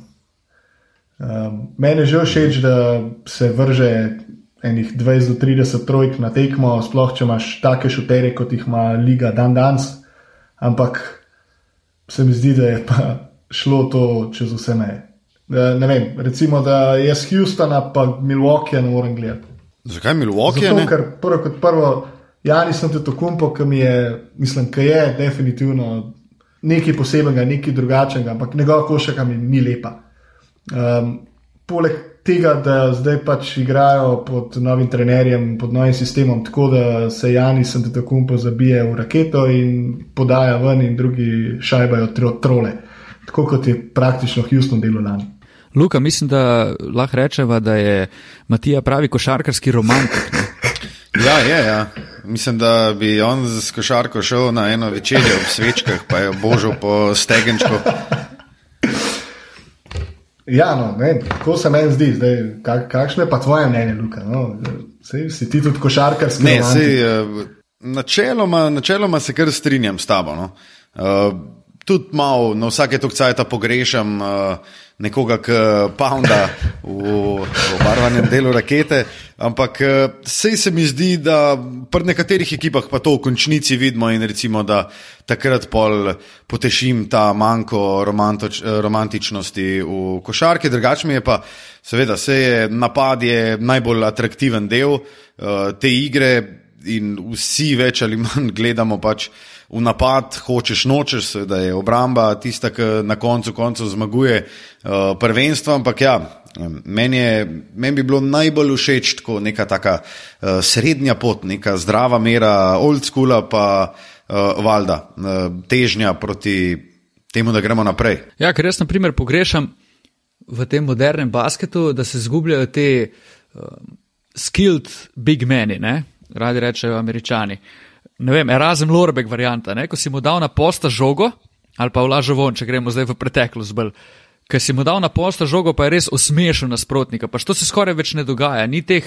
Um, meni je že všeč, da se vrže enih 20 do 30 trojk na tekmo, sploh če imaš take šutere, kot jih ima Liga dan danes. Ampak se mi zdi, da je pa šlo to čez vse meje. Ne vem, recimo, da jaz Houstona pa Milwaukee ne morem gledati. Zakaj Milwaukee? Zato, ker prvo kot prvo. Ja, tudi tako, ki mi je, mislim, ki je definitivno nekaj posebenega, nekaj drugačnega, ampak njegova košaka mi ni lepa. Um, poleg tega, da zdaj pač igrajo pod novim trenerjem, pod novim sistemom, tako da se Janis umpo zabije v raketo in podaja ven, in drugi šajbajo tro, trole. Tako kot je praktično Houston delo lani. Luka, mislim, da lahko rečemo, da je Matija pravi košarkarski romantik. Ja, je, ja. Mislim, da bi on z košarko šel na eno večerjo ob svečkah, pa je božal po stegenčku. Ja, no, ne, tako se meni zdi. Zdaj, kak, kakšno je pa tvoje mnenje, Luka? No, sej, si ti tudi košarkarski? Ne, sej, uh, načeloma, načeloma se kar strinjam s tabo. No. Uh, tudi malo na vsake tokcajta pogrešam. Uh, nekoga, ki pounda v, v barvanem delu rakete. Ampak eh, se mi zdi, da pri nekaterih ekipah pa to v končnici vidimo in recimo, da takrat pol potešim ta manjko romantoč, romantičnosti v košarki. Drugač mi je pa, seveda, se je napad je najbolj atraktiven del uh, te igre in vsi več ali manj gledamo pač v napad, hočeš, nočeš, da je obramba tista, ki na koncu koncev zmaguje uh, prvenstvo. Ampak ja, meni, je, meni bi bilo najbolj všeč tako neka taka uh, srednja pot, neka zdrava mera old school, pa uh, valjda uh, težnja proti temu, da gremo naprej. Ja, ker jaz, na primer, pogrešam v tem modernem basketu, da se zgubljajo te uh, skilled big meni, ne? radi rečejo američani. Uh, ne vem, Erasmus Lorbek varianta, ne? ko si mu dal na posta žogo, ali pa vlažo von, če gremo zdaj v preteklost bolj. Ker si mu dal na posta žogo, pa je res osmešil nasprotnika. Pa što se skoraj več ne dogaja, ni teh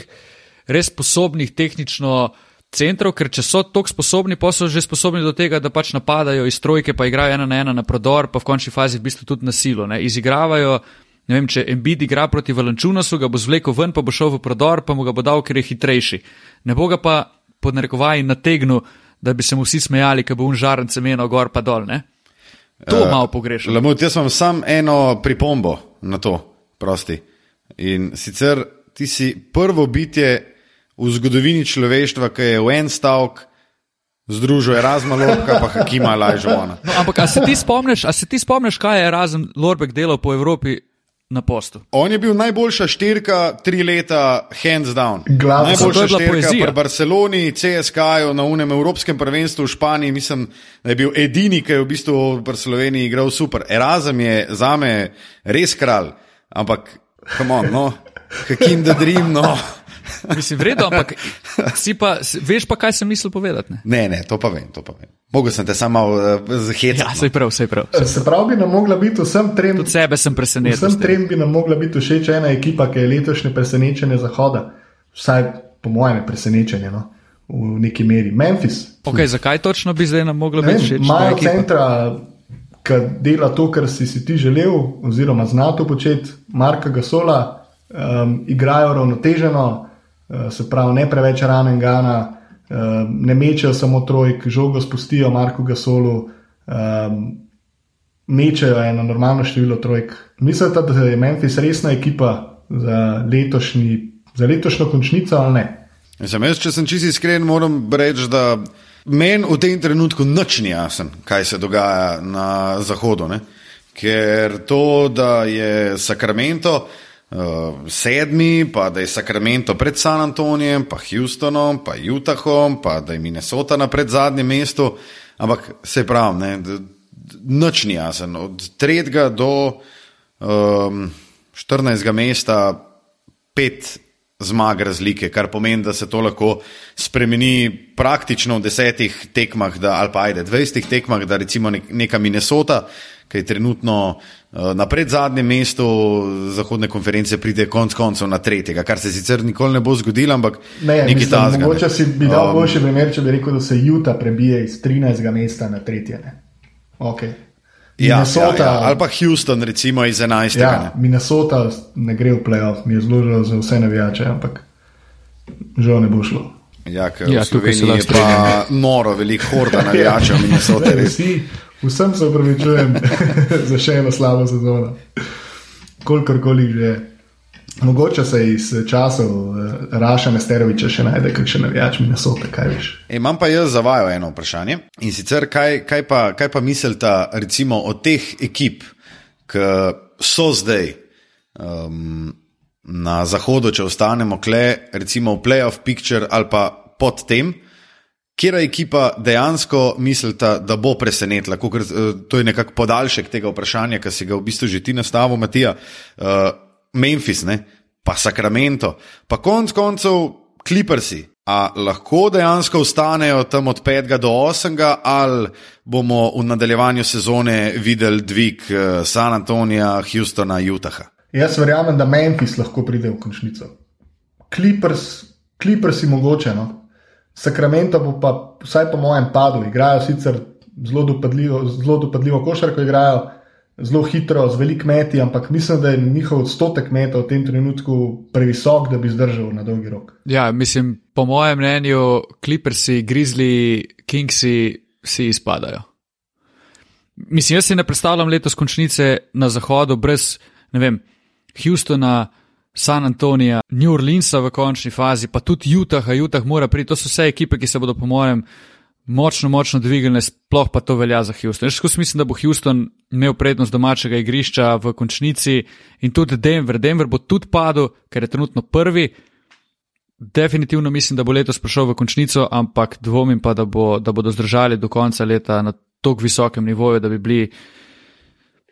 res sposobnih tehnično centrov, ker če so tako sposobni, pa so že sposobni do tega, da pač napadajo iz trojke, pa igrajo ena na ena na prodor, pa v končni fazi v bistvu tudi na silo. Ne? Izigravajo, ne vem, če Embid igra proti Valančunasu, ga bo zvlekel ven, pa bo šel v prodor, pa mu ga bo dal, ker je hitrejši. Ne bo ga pa pod narekovaji nategnil, da bi se mu vsi smejali, ker bo un žaren semeno gor pa dol. Ne? To uh, malo pogrešam. Lamut, jaz imam samo eno pripombo na to, prosti. In sicer ti si prvo bitje v zgodovini človeštva, ki je v en stavek. Združuje Erasmus Lorbek, pa Hakima Lajžovana. No, ampak, a se ti spomniš, a se ti spomniš, kaj je Erasmus Lorbek delal po Evropi na postu. On je bil najboljša štirka, tri leta, hands down. Glavno. Najboljša štirka v Barceloni, CSK-ju, na unem Evropskem prvenstvu v Španiji. Mislim, da je bil edini, ki je v bistvu v Sloveniji igral super. Erasmus je za me res kralj, ampak, come on, no, kakim da dream, no. Mislim, vredno, ampak pa, veš pa, kaj sem mislil povedati. Ne, ne, ne to pa vem, to pa vem. Mogel sem te samo uh, zahecati. Ja, vse prav, vse prav. Se pravi, bi nam mogla biti vsem trem. Tudi sebe sem presenečen. Vsem trem bi nam mogla biti všeč ena ekipa, ki je letošnje presenečenje Zahoda. Vsaj po mojem presenečenju. No? V neki meri. Memphis. Okay, zakaj točno bi zdaj nam mogla biti všeč? Imajo centra, ki dela to, kar si, si ti želel, oziroma zna to početi, Marka Gasola, um, igrajo ravnoteženo. Eh, se pravi, ne preveč ranen Gana, eh, ne mečejo samo trojk, žogo spustijo Marku Gasolu, um, mečejo eno normalno število trojk. Mislite, da je Memphis resna ekipa za, letošnji, za letošnjo končnico ali ne? Sem jaz, če sem čisto iskren, moram reči, da meni v tem trenutku nič ni jasen, kaj se dogaja na zahodu. Ne? Ker to, da je Sacramento uh, sedmi, pa da je Sacramento pred San Antonijem, pa Houstonom, pa Utahom, pa da je Minnesota na pred zadnjem mestu. Ampak se pravi, ne, noč ni jasen. Od tretjega do um, 14. mesta pet zmag razlike, kar pomeni, da se to lahko spremeni praktično v desetih tekmah, da, ali pa ajde, dvajsetih tekmah, da recimo neka Minnesota, ki je trenutno uh, na predzadnjem mestu zahodne konference, pride konc koncev na tretjega, kar se sicer nikoli ne bo zgodilo, ampak ne, nekaj tasga. Mogoče si bi dal um, boljši primer, če bi rekel, da se Juta prebije iz 13. mesta na tretje. Okay. Ja, ja, ja. Ali pa Houston, recimo iz 11. Ja, Minnesota ne gre v playoff, mi je zelo žal za vse navijače, ampak žal ne bo šlo. Ja, ja tukaj se lahko pa noro, veliko horda navijačev ja, Minnesota. Vsem se upravičujem za še eno slabo sezono. Kolikor že je. Mogoče se iz časov uh, Raša Nesteroviča še najde, kakšen navijač mi nasote, kaj veš. E, imam pa jaz za vajo eno vprašanje. In sicer, kaj, kaj, pa, kaj pa mislite recimo o teh ekip, ki so zdaj um, na zahodu, če ostanemo kle, recimo v playoff picture ali pa pod tem, kjer ekipa dejansko mislita, da bo presenetila. Kukor, to je nekako podaljšek tega vprašanja, ki si ga v bistvu že ti nastavil, Matija. Uh, Memphis, ne? pa Sacramento, pa konc koncev Clippersi. A lahko dejansko ostanejo tam od 5 do 8, ali bomo v nadaljevanju sezone videli dvig San Antonija, Houstona, Utaha? Jaz verjamem, da Memphis lahko pride v končnico. Clippers, Clippers je mogoče. No? Sacramento bo pa, vsaj po mojem, padel. Igrajo sicer zelo dopadljivo, zelo dopadljivo košarko, igrajo zelo hitro, z velik meti, ampak mislim, da je njihov odstotek meta v tem trenutku previsok, da bi zdržal na dolgi rok. Ja, mislim, po mojem mnenju, Clippersi, Grizzly, Kingsi si izpadajo. Mislim, jaz si ne predstavljam letos končnice na zahodu brez, ne vem, Houstona, San Antonija, New Orleansa v končni fazi, pa tudi Utah, Utah mora priti. To so vse ekipe, ki se bodo, po mojem, močno, močno dvignile, sploh pa to velja za Houston. Jaz skus mislim, da bo Houston imel prednost domačega igrišča v končnici in tudi Denver. Denver bo tudi padel, ker je trenutno prvi. Definitivno mislim, da bo letos prišel v končnico, ampak dvomim pa, da, bo, da bodo zdržali do konca leta na tako visokem nivoju, da bi bili.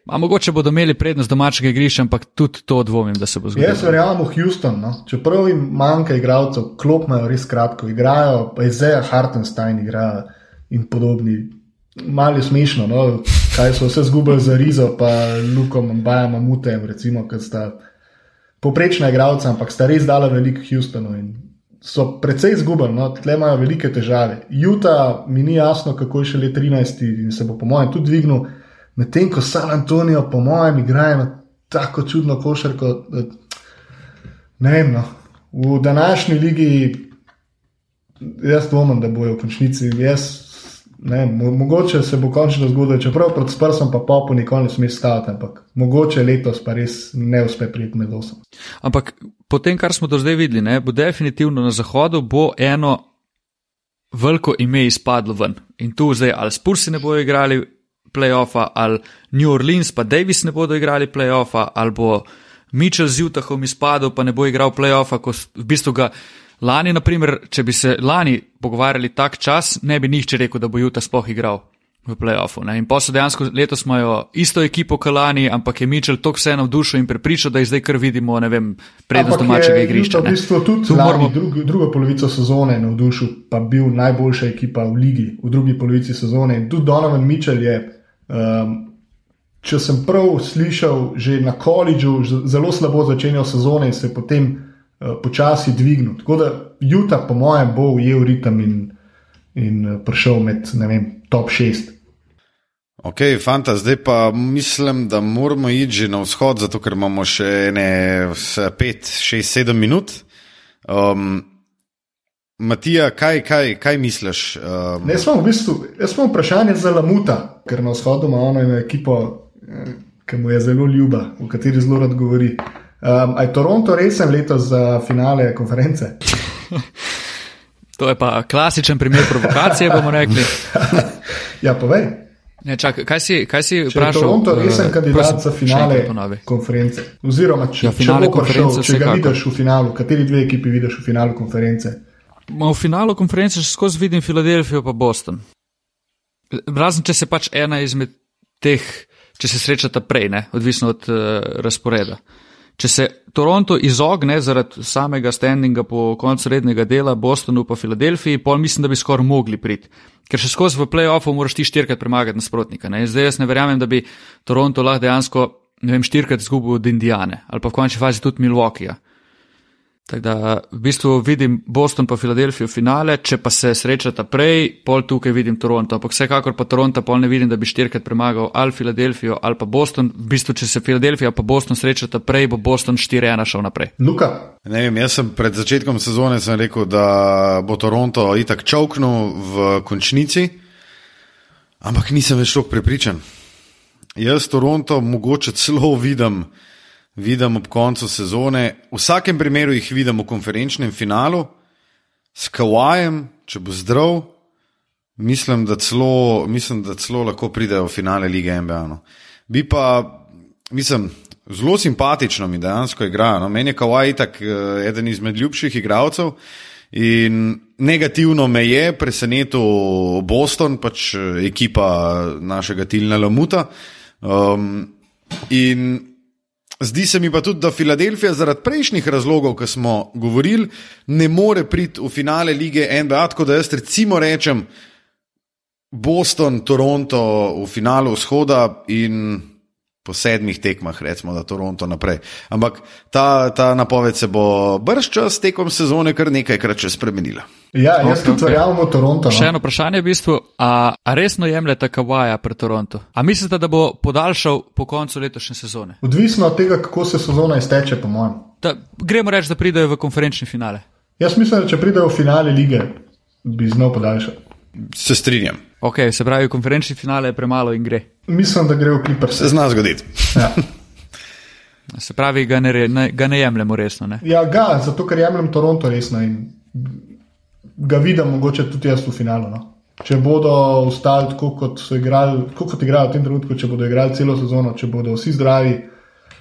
A mogoče bodo imeli prednost domačega igrišča, ampak tudi to dvomim, da se bo zgodilo. Jaz verjamem v Houston. No? Čeprav jim manjka igralcev, klop imajo res kratko, igrajo, pa je Zeja Hartenstein igra in podobni. Malo je smešno, no? kaj so vse zgubili za Rizo, pa Lukom in Bajama Mutem, recimo, ker sta poprečna igralca, ampak sta res dala veliko Houstonu in so precej izgubili, no? tle imajo velike težave. Juta mi ni jasno, kako je še le 13 in se bo po mojem tudi dvignil. Medtem ko San Antonijo, po mojem, igrajo tako čudno košarko. Ne vem, no. v današnji ligi jaz dvomim, da bojo v končnici. Jaz, ne, mogoče se bo končno zgodilo, čeprav pred prsom pa popu nikoli ne sme staviti, ampak mogoče letos pa res ne uspe priti med osom. Ampak po tem, kar smo do zdaj videli, ne, bo definitivno na zahodu bo eno veliko ime izpadlo ven. In tu zdaj ali spursi ne bojo igrali playoffa, ali New Orleans pa Davis ne bodo igrali playoffa, ali bo Mitchell z Utahom izpadel, pa ne bo igral playoffa, ko v bistvu ga lani, naprimer, če bi se lani pogovarjali tak čas, ne bi nihče rekel, da bo Utah sploh igral. V playoffu. Ne? In pa so dejansko letos imajo isto ekipo kot lani, ampak je Mitchell tako vseeno vdušil in prepričal, da zdaj kar vidimo, ne vem, prednost domačega igrišča. V bistvu tudi moramo... drugo, drugo polovico sezone navdušil, pa bil najboljša ekipa v ligi v drugi polovici sezone. In tudi Donovan Mitchell je Um, če sem prav slišal, že na koledžu zelo slabo začenjal sezone in se potem uh, počasi dvignil. Tako da Juta, po mojem, bo ujel ritem in, in uh, prišel med vem, top 6. Ok, fanta, zdaj pa mislim, da moramo iti že na vzhod, zato ker imamo še ne 5, 6, 7 minut. Um, Matija, kaj, kaj, kaj misliš? Um... Jaz imam v bistvu vprašanje za Lamuta, ker na vzhodu ima ono ekipo, eh, ki mu je zelo ljuba, v kateri zelo rad govori. Um, je Toronto resen letos za finale konference? to je pa klasičen primer provokacije, bomo rekli. ja, povej. Ne, čak, kaj si, kaj si vprašal? Toronto je resen uh, kandidat prosim, za finale konference. Oziroma, če, ja, finale če, konference prišel, če ga vidiš v finalu, kateri dve ekipi vidiš v finalu konference? V finalu konference še skozi vidim Filadelfijo pa Boston. Razen če se pač ena izmed teh, če se srečata prej, ne? odvisno od uh, razporeda. Če se Toronto izogne zaradi samega standinga po koncu rednega dela Bostonu pa Filadelfiji, pol mislim, da bi skoraj mogli priti. Ker še skozi v playoffu moraš ti štirikrat premagati nasprotnika. Ne? Zdaj jaz ne verjamem, da bi Toronto lahko dejansko, vem, štirikrat izgubil od Indijane ali pa v končni fazi tudi Milwaukeeja. Tako da v bistvu vidim Boston pa Filadelfijo finale, če pa se srečata prej, pol tukaj vidim Toronto. Ampak vsekakor pa Toronto pol ne vidim, da bi štirikrat premagal ali Filadelfijo ali pa Boston. V bistvu, če se Filadelfija pa Boston srečata prej, bo Boston 4-1 šel naprej. Luka. Ne vem, jaz sem pred začetkom sezone rekel, da bo Toronto itak čovknil v končnici, ampak nisem več tako prepričan. Jaz Toronto mogoče celo vidim vidim ob koncu sezone. V vsakem primeru jih vidim v konferenčnem finalu, s Kawajem, če bo zdrav. Mislim, da celo, mislim, da celo lahko pridejo v finale lige MBA. No. Bi pa, mislim, zelo simpatično mi dejansko igra. No, meni je Kawhi tak eden izmed ljubših igralcev. In negativno me je presenetil Boston, pač ekipa našega Tilna Lamuta. Um, in zdi se mi pa tudi, da Filadelfija zaradi prejšnjih razlogov, ki smo govorili, ne more priti v finale lige NBA. Tako da jaz recimo rečem Boston, Toronto v finalu vzhoda in po sedmih tekmah, recimo, da Toronto naprej. Ampak ta, ta napoved se bo brž čas tekom sezone kar nekajkrat še spremenila. Ja, jaz tudi verjamem v Toronto. No. Še eno vprašanje je v bistvu, a, a resno jemljete Kawaja pred Toronto? A mislite, da bo podaljšal po koncu letošnje sezone? Odvisno od tega, kako se sezona izteče, po mojem. Da, gremo reči, da pridejo v konferenčni finale. Jaz mislim, da če pridejo v finale lige, bi znal podaljšati. Se strinjam. Ok, se pravi, konferenčni finale je premalo in gre. Mislim, da gre v Clippers. Se zna zgoditi. Ja. Se pravi, ga ne, ne, ga ne jemljemo resno. Ne? ja, ga, zato ker jemljem Toronto resno in ga vidim, mogoče tudi jaz v finalu. No. Če bodo ostali tako, kot so igrali, tako kot igrajo v tem trenutku, če bodo igrali celo sezono, če bodo vsi zdravi.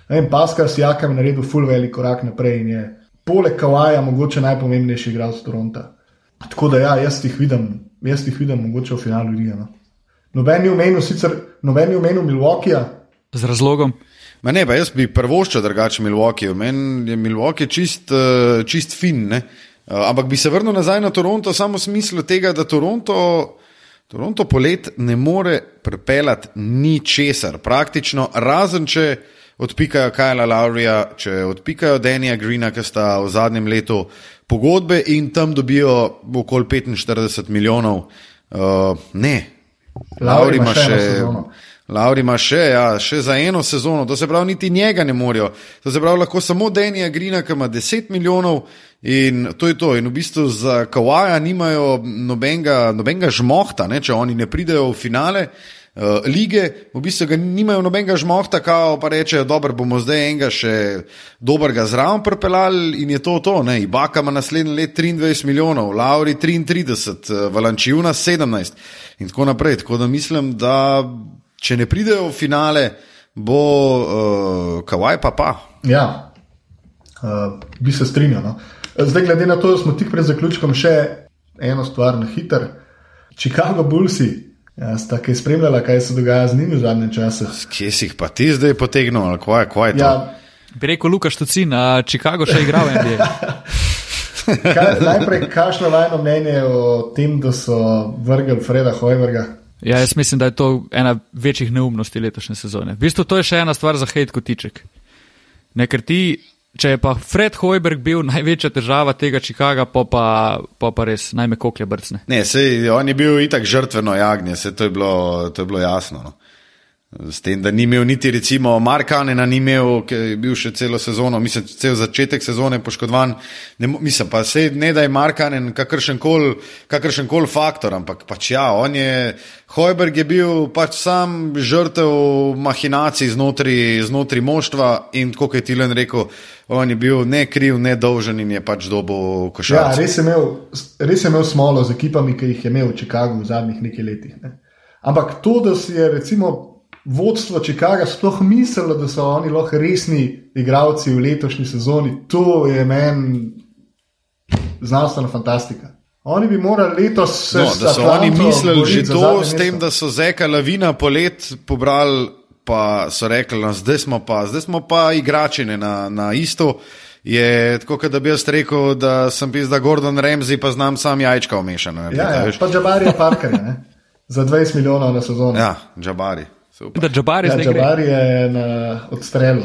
En Paskal si jakam naredil full velik korak naprej in je poleg Kawaja mogoče najpomembnejši igralec Toronta. Tako da ja, jaz jih vidim, jaz jih vidim mogoče v finalu lige. No. Noben je omenil, sicer noben je omenil Milwaukeeja. Z razlogom. Ma ne, pa jaz bi prvoščil drugače Milwaukee. Meni je Milwaukee čist, uh, čist fin. Ne? Uh, ampak bi se vrnil nazaj na Toronto, samo v smislu tega, da Toronto, Toronto polet ne more pripeljati ničesar, praktično, razen če odpikajo Kajla Laurija, če odpikajo Denija Greena, ki sta v zadnjem letu pogodbe in tam dobijo okoli 45 milijonov. Uh, ne, Lauri ima še. Lauri ima še, ja, še za eno sezono, to se pravi, niti njega ne morajo. To se pravi, lahko samo Denija Grina, ki ima 10 milijonov in to je to. In v bistvu za Kawaja nimajo nobenega, nobenega žmohta, ne, če oni ne pridejo v finale uh, lige, v bistvu ga nimajo nobenega žmohta, kao pa rečejo, dobro, bomo zdaj enega še dobrega zraven pripeljali in je to to. Ibaka ima naslednji let 23 milijonov, Lauri 33, Valančijuna 17 in tako naprej. Tako da mislim, da če ne pridejo v finale, bo uh, Kawaj pa pa. Ja, uh, bi se strinjal. No. Zdaj, glede na to, da smo tik pred zaključkom, še eno stvar na hiter. Chicago Bullsi. Ja, sta kaj spremljala, kaj se dogaja z njimi v zadnjem času? Kje si jih pa ti zdaj potegnil, ali kaj, kaj je to? Ja, Bi rekel Lukaš Tucin, a Chicago še igral v NBA. kaj, najprej, kakšno vajno mnenje o tem, da so vrgli Freda Hojverga? Ja, jaz mislim, da je to ena večjih neumnosti letošnje sezone. V bistvu to je še ena stvar za hate kotiček. Ne, ker ti, če je pa Fred Hojberg bil največja težava tega Chicaga, pa pa, pa, pa res najme koklje brcne. Ne, sej, on je bil itak žrtveno jagnje, se to je bilo, to je bilo jasno. No. S tem, da ni imel niti recimo Markanena, ni imel, ki je bil še celo sezono, mislim, cel začetek sezone poškodovan. Ne, mislim pa se ne, da je Markanen kakršen koli kol faktor, ampak pač ja, on je, Hojberg je bil pač sam žrtev mahinacij znotraj, znotraj moštva in tako je Tilen rekel, on je bil ne kriv, ne dolžen in je pač dobo košarka. Ja, res je, imel, res je imel smolo z ekipami, ki jih je imel v Chicagu v zadnjih nekaj letih. Ne. Ampak to, da si je recimo vodstvo Chicaga sploh mislilo, da so oni lahko resni igralci v letošnji sezoni, to je meni znanstvena fantastika. Oni bi morali letos se no, da so oni mislili že to, s tem, da so Zeka Lavina polet pobrali, pa so rekli, no, zdaj smo pa, zdaj smo pa igračine na, na isto. Je tako, da bi jaz rekel, da sem pisal, da Gordon Ramsay pa znam sam jajčka omešana. Ja, ja, pa Džabari je parker, ne? za 20 milijonov na sezono. Ja, Džabari. Da Džabari, ja, Džabari je na odstrelu.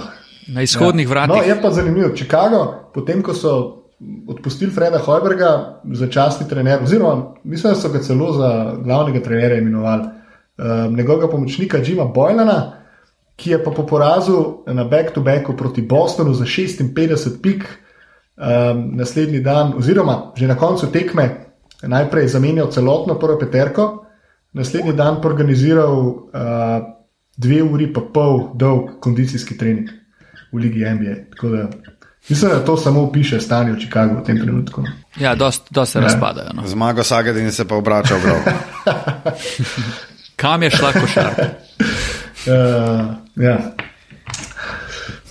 Na izhodnih ja. vratih. No, je pa zanimivo. Chicago, potem ko so odpustili Freda Hojberga za časti trener, oziroma mislim, da so ga celo za glavnega trenerja imenovali, um, njegovega pomočnika Jima Boylana, ki je pa po porazu na back-to-backu proti Bostonu za 56 pik um, naslednji dan, oziroma že na koncu tekme, najprej zamenjal celotno prvo peterko, naslednji dan pa organiziral uh, dve uri pa pol dolg kondicijski trening v Ligi NBA. Da, mislim, da to samo piše stanje v Chicagu v tem trenutku. Ja, dosta se ja. razpadajo. No. Zmago Sagadin se pa obrača v roko. Kam je šla košarka? uh, ja.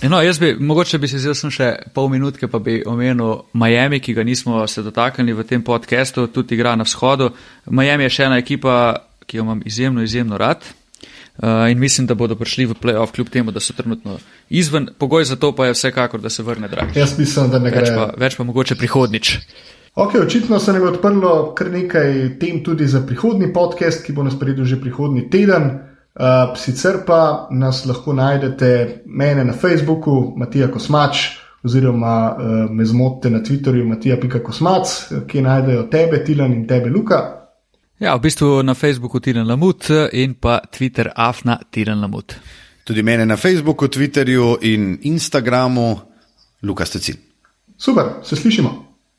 No, jaz bi, mogoče bi se zdaj še pol minutke, pa bi omenil Miami, ki ga nismo se dotaknili v tem podkastu, tudi igra na vzhodu. Miami je še ena ekipa, ki jo imam izjemno, izjemno rad. Uh, in mislim, da bodo prišli v playoff, kljub temu, da so trenutno izven. Pogoj za to pa je vsekakor, da se vrne drag. Jaz mislim, da ne gre. Več pa, več pa mogoče prihodnič. Ok, očitno se nam je odprlo kar nekaj tem tudi za prihodni podcast, ki bo nas predel že prihodni teden. Uh, sicer pa nas lahko najdete mene na Facebooku, Matija Kosmač, oziroma uh, me zmotite na Twitterju, Matija.kosmac, ki najdejo tebe, Tilan in tebe, Luka. Ja, v bistvu na Facebooku Tilan Lamut in pa Twitter Afna Tilan Lamut. Tudi mene na Facebooku, Twitterju in Instagramu, Luka Stecin. Super, se slišimo.